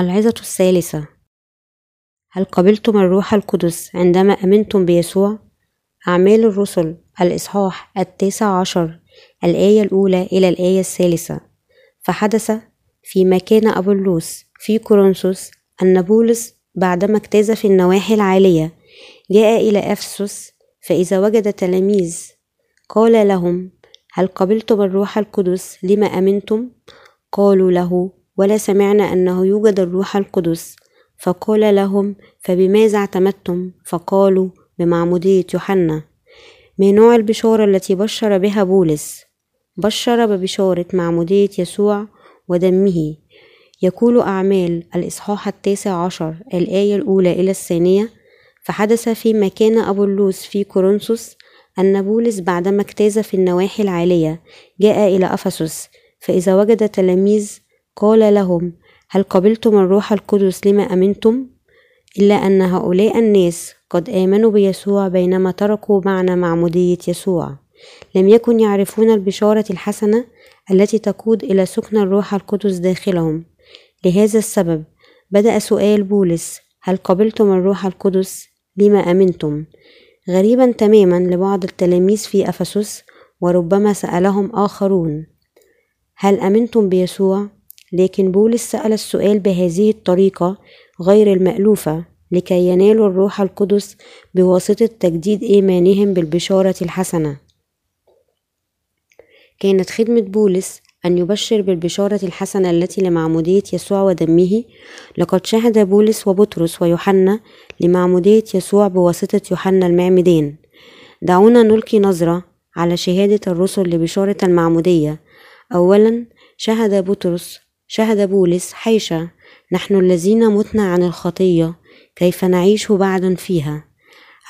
العظة الثالثة هل قبلتم الروح القدس عندما أمنتم بيسوع؟ أعمال الرسل الإصحاح التاسع عشر الآية الأولى إلى الآية الثالثة فحدث فيما كان أبولوس في كورنثوس أن بولس بعدما اجتاز في النواحي العالية جاء إلى أفسس فإذا وجد تلاميذ قال لهم هل قبلتم الروح القدس لما أمنتم؟ قالوا له ولا سمعنا أنه يوجد الروح القدس. فقال لهم فبماذا اعتمدتم؟ فقالوا بمعمودية يوحنا. ما نوع البشارة التي بشر بها بولس. بشر ببشارة معمودية يسوع ودمه. يقول أعمال الإصحاح التاسع عشر الآية الأولى إلى الثانية فحدث فيما كان أبولوس في كورنثوس أن بولس بعدما اجتاز في النواحي العالية جاء إلى أفسس فإذا وجد تلاميذ قال لهم هل قبلتم الروح القدس لما أمنتم؟ إلا أن هؤلاء الناس قد آمنوا بيسوع بينما تركوا معنى معمودية يسوع لم يكن يعرفون البشارة الحسنة التي تقود إلى سكن الروح القدس داخلهم لهذا السبب بدأ سؤال بولس هل قبلتم الروح القدس لما أمنتم؟ غريبا تماما لبعض التلاميذ في أفسس وربما سألهم آخرون هل أمنتم بيسوع؟ لكن بولس سأل السؤال بهذه الطريقة غير المألوفة لكي ينالوا الروح القدس بواسطة تجديد إيمانهم بالبشارة الحسنة. كانت خدمة بولس أن يبشر بالبشارة الحسنة التي لمعمودية يسوع ودمه لقد شهد بولس وبطرس ويوحنا لمعمودية يسوع بواسطة يوحنا المعمدان دعونا نلقي نظرة على شهادة الرسل لبشارة المعمودية. أولا شهد بطرس شهد بولس حيشة نحن الذين متنا عن الخطية كيف نعيش بعدا فيها؟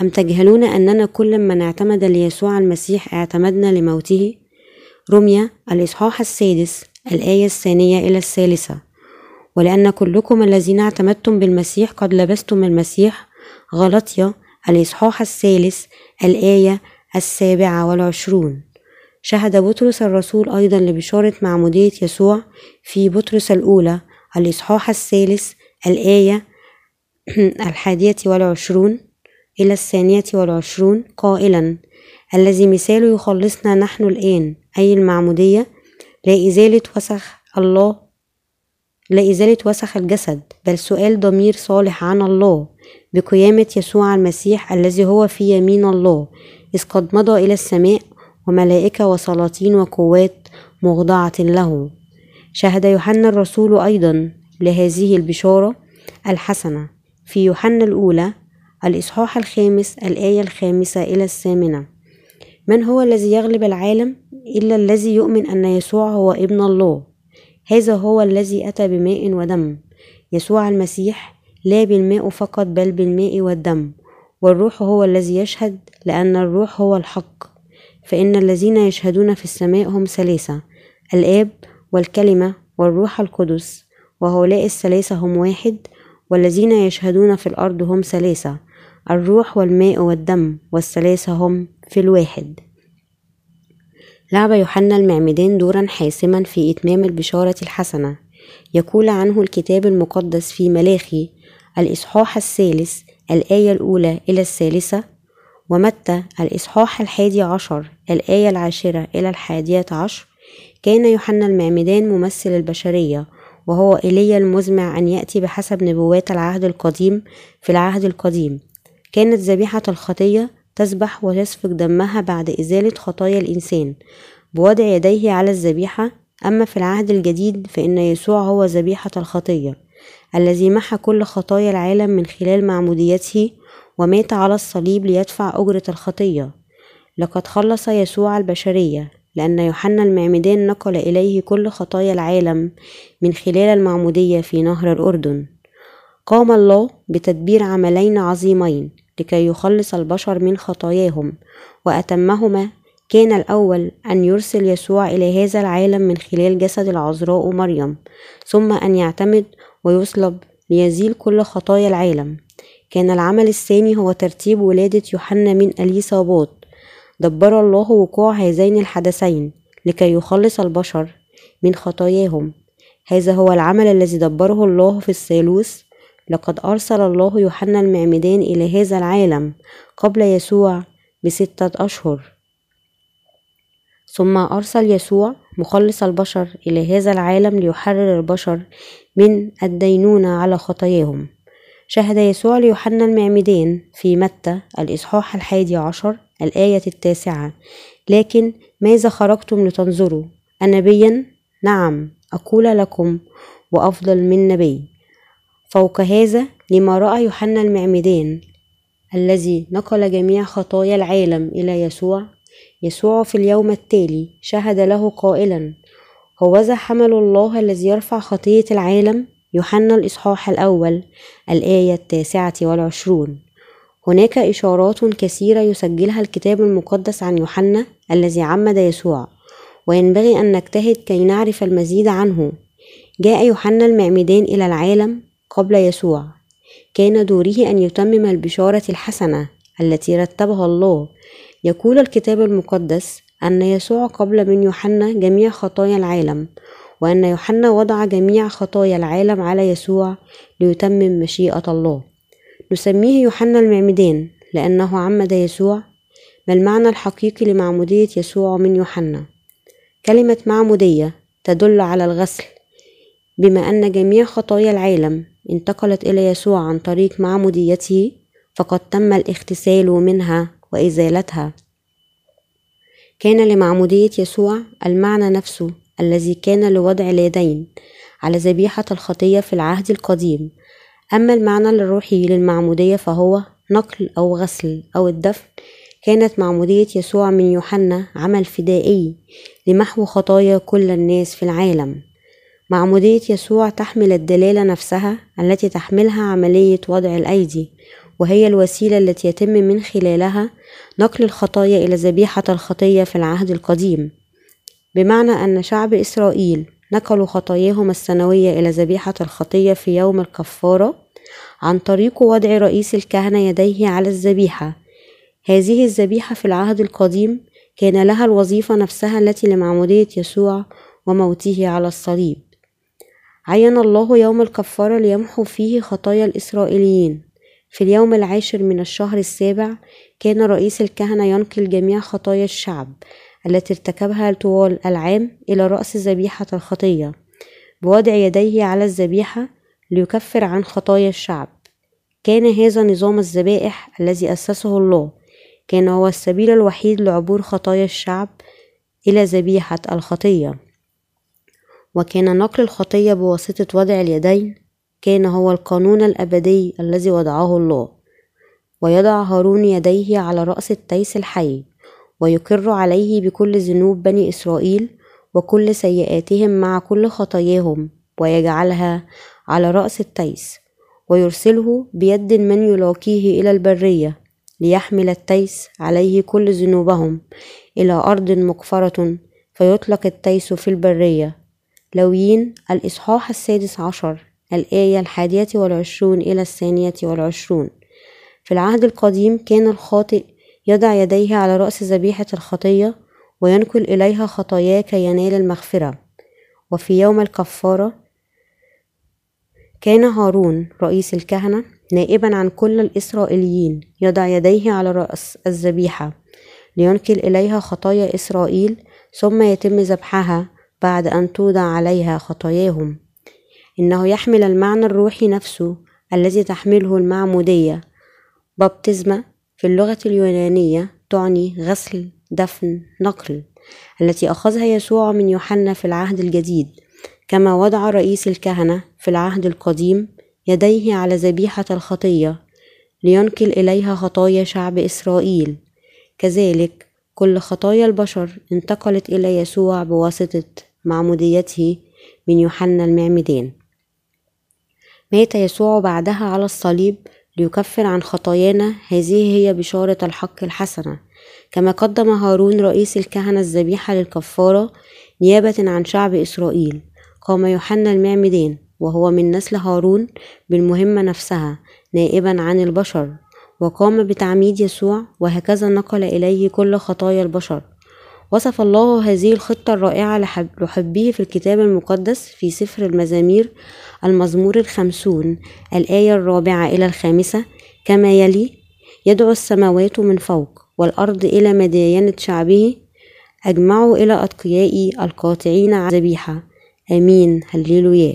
أم تجهلون أننا كل من اعتمد ليسوع المسيح اعتمدنا لموته؟ رمية الإصحاح السادس الآية الثانية إلى الثالثة. ولأن كلكم الذين اعتمدتم بالمسيح قد لبستم المسيح غلطية الإصحاح الثالث الآية السابعة والعشرون. شهد بطرس الرسول أيضا لبشارة معمودية يسوع في بطرس الأولى الإصحاح الثالث الآية الحادية والعشرون إلى الثانية والعشرون قائلا الذي مثاله يخلصنا نحن الآن أي المعمودية لإزالة وسخ الله لإزالة وسخ الجسد بل سؤال ضمير صالح عن الله بقيامة يسوع المسيح الذي هو في يمين الله إذ قد مضى إلى السماء وملائكة وسلاطين وقوات مخضعة له. شهد يوحنا الرسول أيضا لهذه البشارة الحسنة في يوحنا الأولى الإصحاح الخامس الآية الخامسة إلى الثامنة. من هو الذي يغلب العالم إلا الذي يؤمن أن يسوع هو ابن الله؟ هذا هو الذي أتى بماء ودم. يسوع المسيح لا بالماء فقط بل بالماء والدم. والروح هو الذي يشهد لأن الروح هو الحق. فإن الذين يشهدون في السماء هم ثلاثة الآب والكلمة والروح القدس وهؤلاء الثلاثة هم واحد والذين يشهدون في الأرض هم ثلاثة الروح والماء والدم والثلاثة هم في الواحد. لعب يوحنا المعمدان دورا حاسما في إتمام البشارة الحسنة. يقول عنه الكتاب المقدس في ملاخي الإصحاح الثالث الآية الأولى إلى الثالثة ومتى الإصحاح الحادي عشر الآية العاشرة إلى الحادية عشر كان يوحنا المعمدان ممثل البشرية وهو إيليا المزمع أن يأتي بحسب نبوات العهد القديم في العهد القديم. كانت ذبيحة الخطية تسبح وتسفك دمها بعد إزالة خطايا الإنسان. بوضع يديه على الذبيحة أما في العهد الجديد فإن يسوع هو ذبيحة الخطية الذي محى كل خطايا العالم من خلال معموديته ومات على الصليب ليدفع أجرة الخطية. لقد خلص يسوع البشرية لأن يوحنا المعمدان نقل إليه كل خطايا العالم من خلال المعمودية في نهر الأردن. قام الله بتدبير عملين عظيمين لكي يخلص البشر من خطاياهم وأتمهما. كان الأول أن يرسل يسوع إلى هذا العالم من خلال جسد العذراء مريم ثم أن يعتمد ويصلب ليزيل كل خطايا العالم. كان العمل الثاني هو ترتيب ولادة يوحنا من أليصابات دبر الله وقوع هذين الحدثين لكي يخلص البشر من خطاياهم. هذا هو العمل الذي دبره الله في الثالوث. لقد أرسل الله يوحنا المعمدان إلى هذا العالم قبل يسوع بستة أشهر. ثم أرسل يسوع مخلص البشر إلى هذا العالم ليحرر البشر من الدينونة على خطاياهم. شهد يسوع ليوحنا المعمدان في متى الإصحاح الحادي عشر الآية التاسعة لكن ماذا خرجتم لتنظروا؟ أنبيا نعم أقول لكم وأفضل من نبي. فوق هذا لما رأى يوحنا المعمدان الذي نقل جميع خطايا العالم إلى يسوع يسوع في اليوم التالي شهد له قائلا هوذا حمل الله الذي يرفع خطية العالم؟ يوحنا الإصحاح الأول الآية التاسعة والعشرون. هناك إشارات كثيرة يسجلها الكتاب المقدس عن يوحنا الذي عمد يسوع وينبغي أن نجتهد كي نعرف المزيد عنه. جاء يوحنا المعمدان إلى العالم قبل يسوع. كان دوره أن يتمم البشارة الحسنة التي رتبها الله. يقول الكتاب المقدس أن يسوع قبل من يوحنا جميع خطايا العالم وأن يوحنا وضع جميع خطايا العالم على يسوع ليتمم مشيئة الله. نسميه يوحنا المعمدان لأنه عمد يسوع ما المعنى الحقيقي لمعمودية يسوع من يوحنا. كلمة معمودية تدل على الغسل بما أن جميع خطايا العالم انتقلت إلى يسوع عن طريق معموديته فقد تم الاغتسال منها وإزالتها. كان لمعمودية يسوع المعنى نفسه الذي كان لوضع اليدين على ذبيحة الخطية في العهد القديم. أما المعنى الروحي للمعمودية فهو نقل أو غسل أو الدفن. كانت معمودية يسوع من يوحنا عمل فدائي لمحو خطايا كل الناس في العالم. معمودية يسوع تحمل الدلالة نفسها التي تحملها عملية وضع الأيدي وهي الوسيلة التي يتم من خلالها نقل الخطايا إلى ذبيحة الخطية في العهد القديم. بمعنى أن شعب إسرائيل نقلوا خطاياهم السنوية إلى ذبيحة الخطية في يوم الكفارة عن طريق وضع رئيس الكهنة يديه على الذبيحة. هذه الذبيحة في العهد القديم كان لها الوظيفة نفسها التي لمعمودية يسوع وموته على الصليب. عين الله يوم الكفارة ليمحو فيه خطايا الإسرائيليين. في اليوم العاشر من الشهر السابع كان رئيس الكهنة ينقل جميع خطايا الشعب التي ارتكبها طوال العام إلى رأس ذبيحة الخطية بوضع يديه على الذبيحة ليكفر عن خطايا الشعب. كان هذا نظام الذبائح الذي أسسه الله. كان هو السبيل الوحيد لعبور خطايا الشعب إلى ذبيحة الخطية. وكان نقل الخطية بواسطة وضع اليدين كان هو القانون الأبدي الذي وضعه الله. ويضع هارون يديه على رأس التيس الحي. ويقر عليه بكل ذنوب بني إسرائيل وكل سيئاتهم مع كل خطاياهم ويجعلها على رأس التيس ويرسله بيد من يلاقيه إلى البرية ليحمل التيس عليه كل ذنوبهم إلى أرض مقفرة فيطلق التيس في البرية. لويين الإصحاح السادس عشر الآية الحادية والعشرون إلى الثانية والعشرون. في العهد القديم كان الخاطئ يضع يديه على رأس ذبيحة الخطية وينقل إليها خطاياه كي ينال المغفرة. وفي يوم الكفارة كان هارون رئيس الكهنة نائبا عن كل الإسرائيليين يضع يديه على رأس الذبيحة لينقل إليها خطايا إسرائيل ثم يتم ذبحها بعد أن توضع عليها خطاياهم. إنه يحمل المعنى الروحي نفسه الذي تحمله المعمودية. بابتزمة في اللغة اليونانية تعني غسل دفن نقل التي أخذها يسوع من يوحنا في العهد الجديد كما وضع رئيس الكهنة في العهد القديم يديه على ذبيحة الخطية لينقل إليها خطايا شعب إسرائيل. كذلك كل خطايا البشر انتقلت إلى يسوع بواسطة معموديته من يوحنا المعمدان مات يسوع بعدها على الصليب ليكفر عن خطايانا هذه هي بشارة الحق الحسنة. كما قدم هارون رئيس الكهنة الذبيحة للكفارة نيابة عن شعب إسرائيل قام يوحنا المعمدان وهو من نسل هارون بالمهمة نفسها نائبا عن البشر وقام بتعميد يسوع وهكذا نقل إليه كل خطايا البشر. وصف الله هذه الخطة الرائعة لحبه في الكتاب المقدس في سفر المزامير المزمور الخمسون الآية الرابعة إلى الخامسة. كما يلي يدعو السماوات من فوق والأرض إلى مداينة شعبه أجمعوا إلى أتقيائي القاطعين ذبيحة. آمين. هللويا.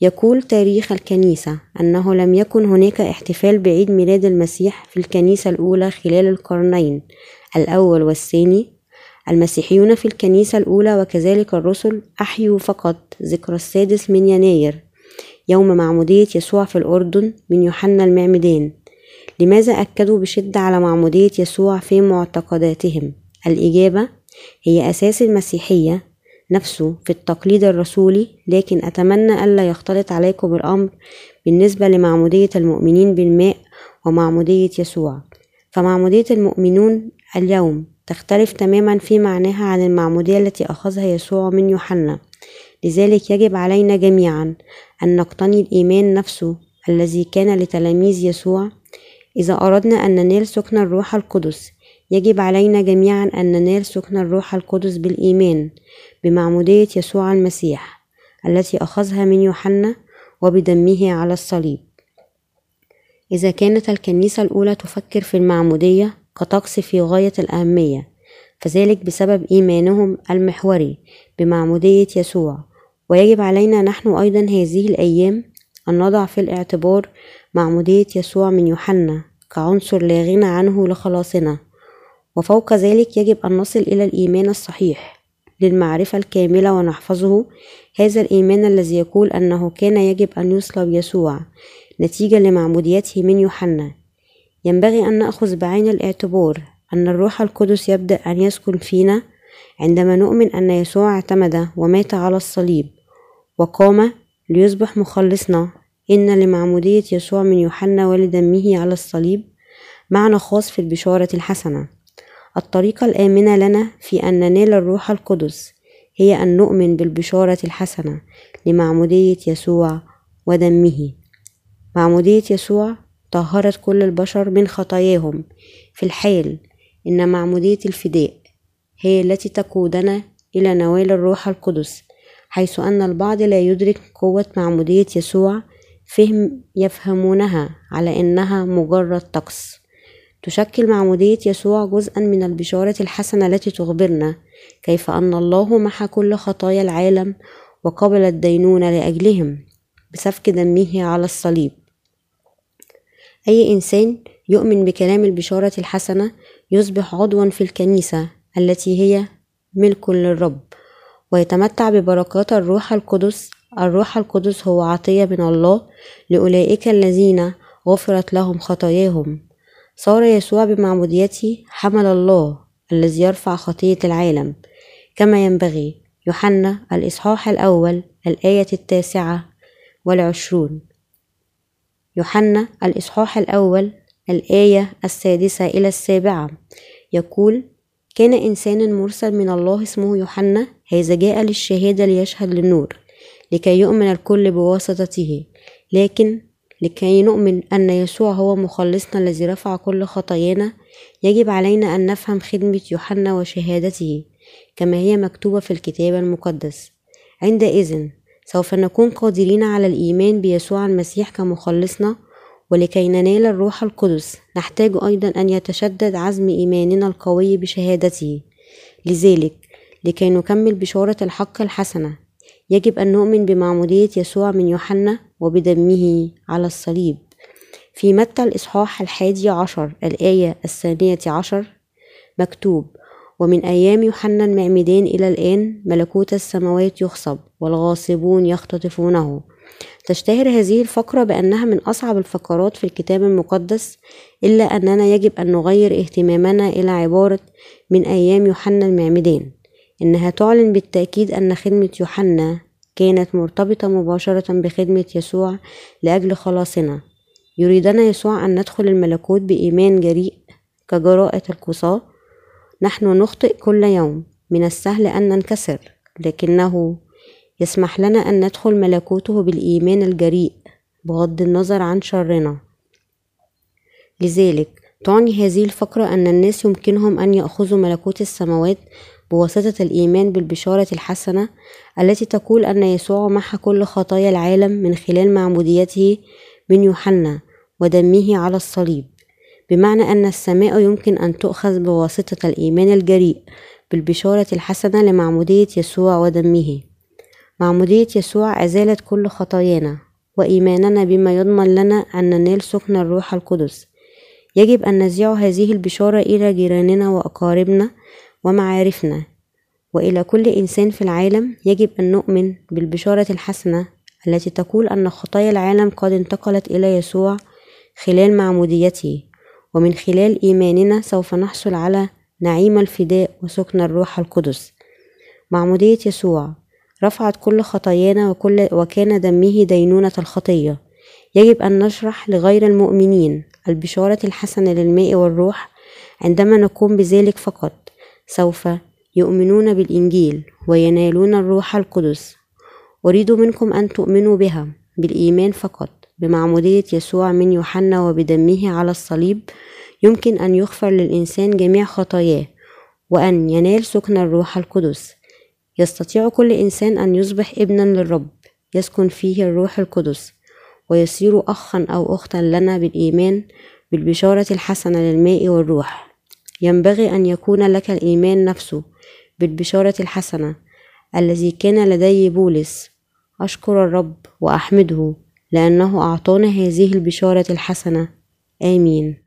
يقول تاريخ الكنيسة أنه لم يكن هناك احتفال بعيد ميلاد المسيح في الكنيسة الأولى خلال القرنين الأول والثاني المسيحيون في الكنيسة الأولى وكذلك الرسل أحيوا فقط ذكرى السادس من يناير يوم معمودية يسوع في الأردن من يوحنا المعمدان لماذا أكدوا بشدة على معمودية يسوع في معتقداتهم؟ الإجابة هي أساس المسيحية نفسه في التقليد الرسولي لكن أتمنى ألا يختلط عليكم الأمر بالنسبة لمعمودية المؤمنين بالماء ومعمودية يسوع فمعمودية المؤمنون اليوم تختلف تماما في معناها عن المعمودية التي أخذها يسوع من يوحنا. لذلك يجب علينا جميعا أن نقتني الإيمان نفسه الذي كان لتلاميذ يسوع. إذا أردنا أن ننال سكن الروح القدس يجب علينا جميعا أن ننال سكن الروح القدس بالإيمان بمعمودية يسوع المسيح التي أخذها من يوحنا وبدمه على الصليب. إذا كانت الكنيسة الأولى تفكر في المعمودية كطقس في غاية الأهمية فذلك بسبب إيمانهم المحوري بمعمودية يسوع. ويجب علينا نحن أيضا هذه الأيام أن نضع في الاعتبار معمودية يسوع من يوحنا كعنصر لا غنى عنه لخلاصنا. وفوق ذلك يجب أن نصل إلى الإيمان الصحيح للمعرفة الكاملة ونحفظه. هذا الإيمان الذي يقول أنه كان يجب أن يصلب يسوع نتيجة لمعموديته من يوحنا. ينبغي أن نأخذ بعين الاعتبار أن الروح القدس يبدأ أن يسكن فينا عندما نؤمن أن يسوع اعتمد ومات على الصليب وقام ليصبح مخلصنا. إن لمعمودية يسوع من يوحنا ولدمه على الصليب معنى خاص في البشارة الحسنة. الطريقة الآمنة لنا في أن ننال الروح القدس هي أن نؤمن بالبشارة الحسنة لمعمودية يسوع ودمه. معمودية يسوع طهرت كل البشر من خطاياهم في الحال إن معمودية الفداء هي التي تقودنا إلى نوال الروح القدس حيث أن البعض لا يدرك قوة معمودية يسوع فهم يفهمونها على إنها مجرد طقس. تشكل معمودية يسوع جزءا من البشارة الحسنة التي تخبرنا كيف أن الله محى كل خطايا العالم وقبل الدينونة لأجلهم بسفك دمه على الصليب. أي إنسان يؤمن بكلام البشارة الحسنة يصبح عضوا في الكنيسة التي هي ملك للرب ويتمتع ببركات الروح القدس. الروح القدس هو عطية من الله لأولئك الذين غفرت لهم خطاياهم. صار يسوع بمعموديته حمل الله الذي يرفع خطية العالم. كما ينبغي يوحنا الإصحاح الأول الآية التاسعة والعشرون. يوحنا الإصحاح الأول الآية السادسة إلى السابعة. يقول كان إنسان مرسل من الله اسمه يوحنا هذا جاء للشهادة ليشهد للنور لكي يؤمن الكل بواسطته. لكن لكي نؤمن أن يسوع هو مخلصنا الذي رفع كل خطايانا يجب علينا أن نفهم خدمة يوحنا وشهادته كما هي مكتوبة في الكتاب المقدس. عندئذ سوف نكون قادرين على الإيمان بيسوع المسيح كمخلصنا ولكي ننال الروح القدس نحتاج أيضا أن يتشدد عزم إيماننا القوي بشهادته. لذلك لكي نكمل بشارة الحق الحسنة يجب أن نؤمن بمعمودية يسوع من يوحنا وبدمه على الصليب. في متى الإصحاح الحادي عشر الآية الثانية عشر؟ مكتوب ومن أيام يوحنا المعمدان إلى الآن ملكوت السماوات يخصب والغاصبون يختطفونه. تشتهر هذه الفقرة بأنها من أصعب الفقرات في الكتاب المقدس إلا أننا يجب أن نغير اهتمامنا إلى عبارة من أيام يوحنا المعمدان إنها تعلن بالتأكيد أن خدمة يوحنا كانت مرتبطة مباشرة بخدمة يسوع لأجل خلاصنا. يريدنا يسوع أن ندخل الملكوت بإيمان جريء كجراءة القصاة نحن نخطئ كل يوم. من السهل أن ننكسر لكنه يسمح لنا أن ندخل ملكوته بالإيمان الجريء بغض النظر عن شرنا. لذلك تعني هذه الفقرة أن الناس يمكنهم أن يأخذوا ملكوت السماوات بواسطة الإيمان بالبشارة الحسنة التي تقول أن يسوع محى كل خطايا العالم من خلال معموديته من يوحنا ودمه على الصليب. بمعنى أن السماء يمكن أن تؤخذ بواسطة الإيمان الجريء بالبشارة الحسنة لمعمودية يسوع ودمه. معمودية يسوع أزالت كل خطايانا وإيماننا بما يضمن لنا أن ننال سكن الروح القدس. يجب أن نذيع هذه البشارة إلى جيراننا وأقاربنا ومعارفنا. وإلى كل إنسان في العالم يجب أن نؤمن بالبشارة الحسنة التي تقول أن خطايا العالم قد انتقلت إلى يسوع خلال معموديته. ومن خلال إيماننا سوف نحصل على نعيم الفداء وسكن الروح القدس. معمودية يسوع رفعت كل خطايانا وكل وكان دمه دينونة الخطية. يجب أن نشرح لغير المؤمنين البشارة الحسنة للماء والروح عندما نقوم بذلك فقط. سوف يؤمنون بالإنجيل وينالون الروح القدس. أريد منكم أن تؤمنوا بها بالإيمان فقط. بمعمودية يسوع من يوحنا وبدمه على الصليب يمكن أن يغفر للإنسان جميع خطاياه وأن ينال سكن الروح القدس. يستطيع كل إنسان أن يصبح ابنا للرب يسكن فيه الروح القدس ويصير أخا أو أختا لنا بالإيمان بالبشارة الحسنة للماء والروح. ينبغي أن يكون لك الإيمان نفسه بالبشارة الحسنة الذي كان لدي بولس. أشكر الرب وأحمده. لأنه أعطانا هذه البشارة الحسنة. آمين.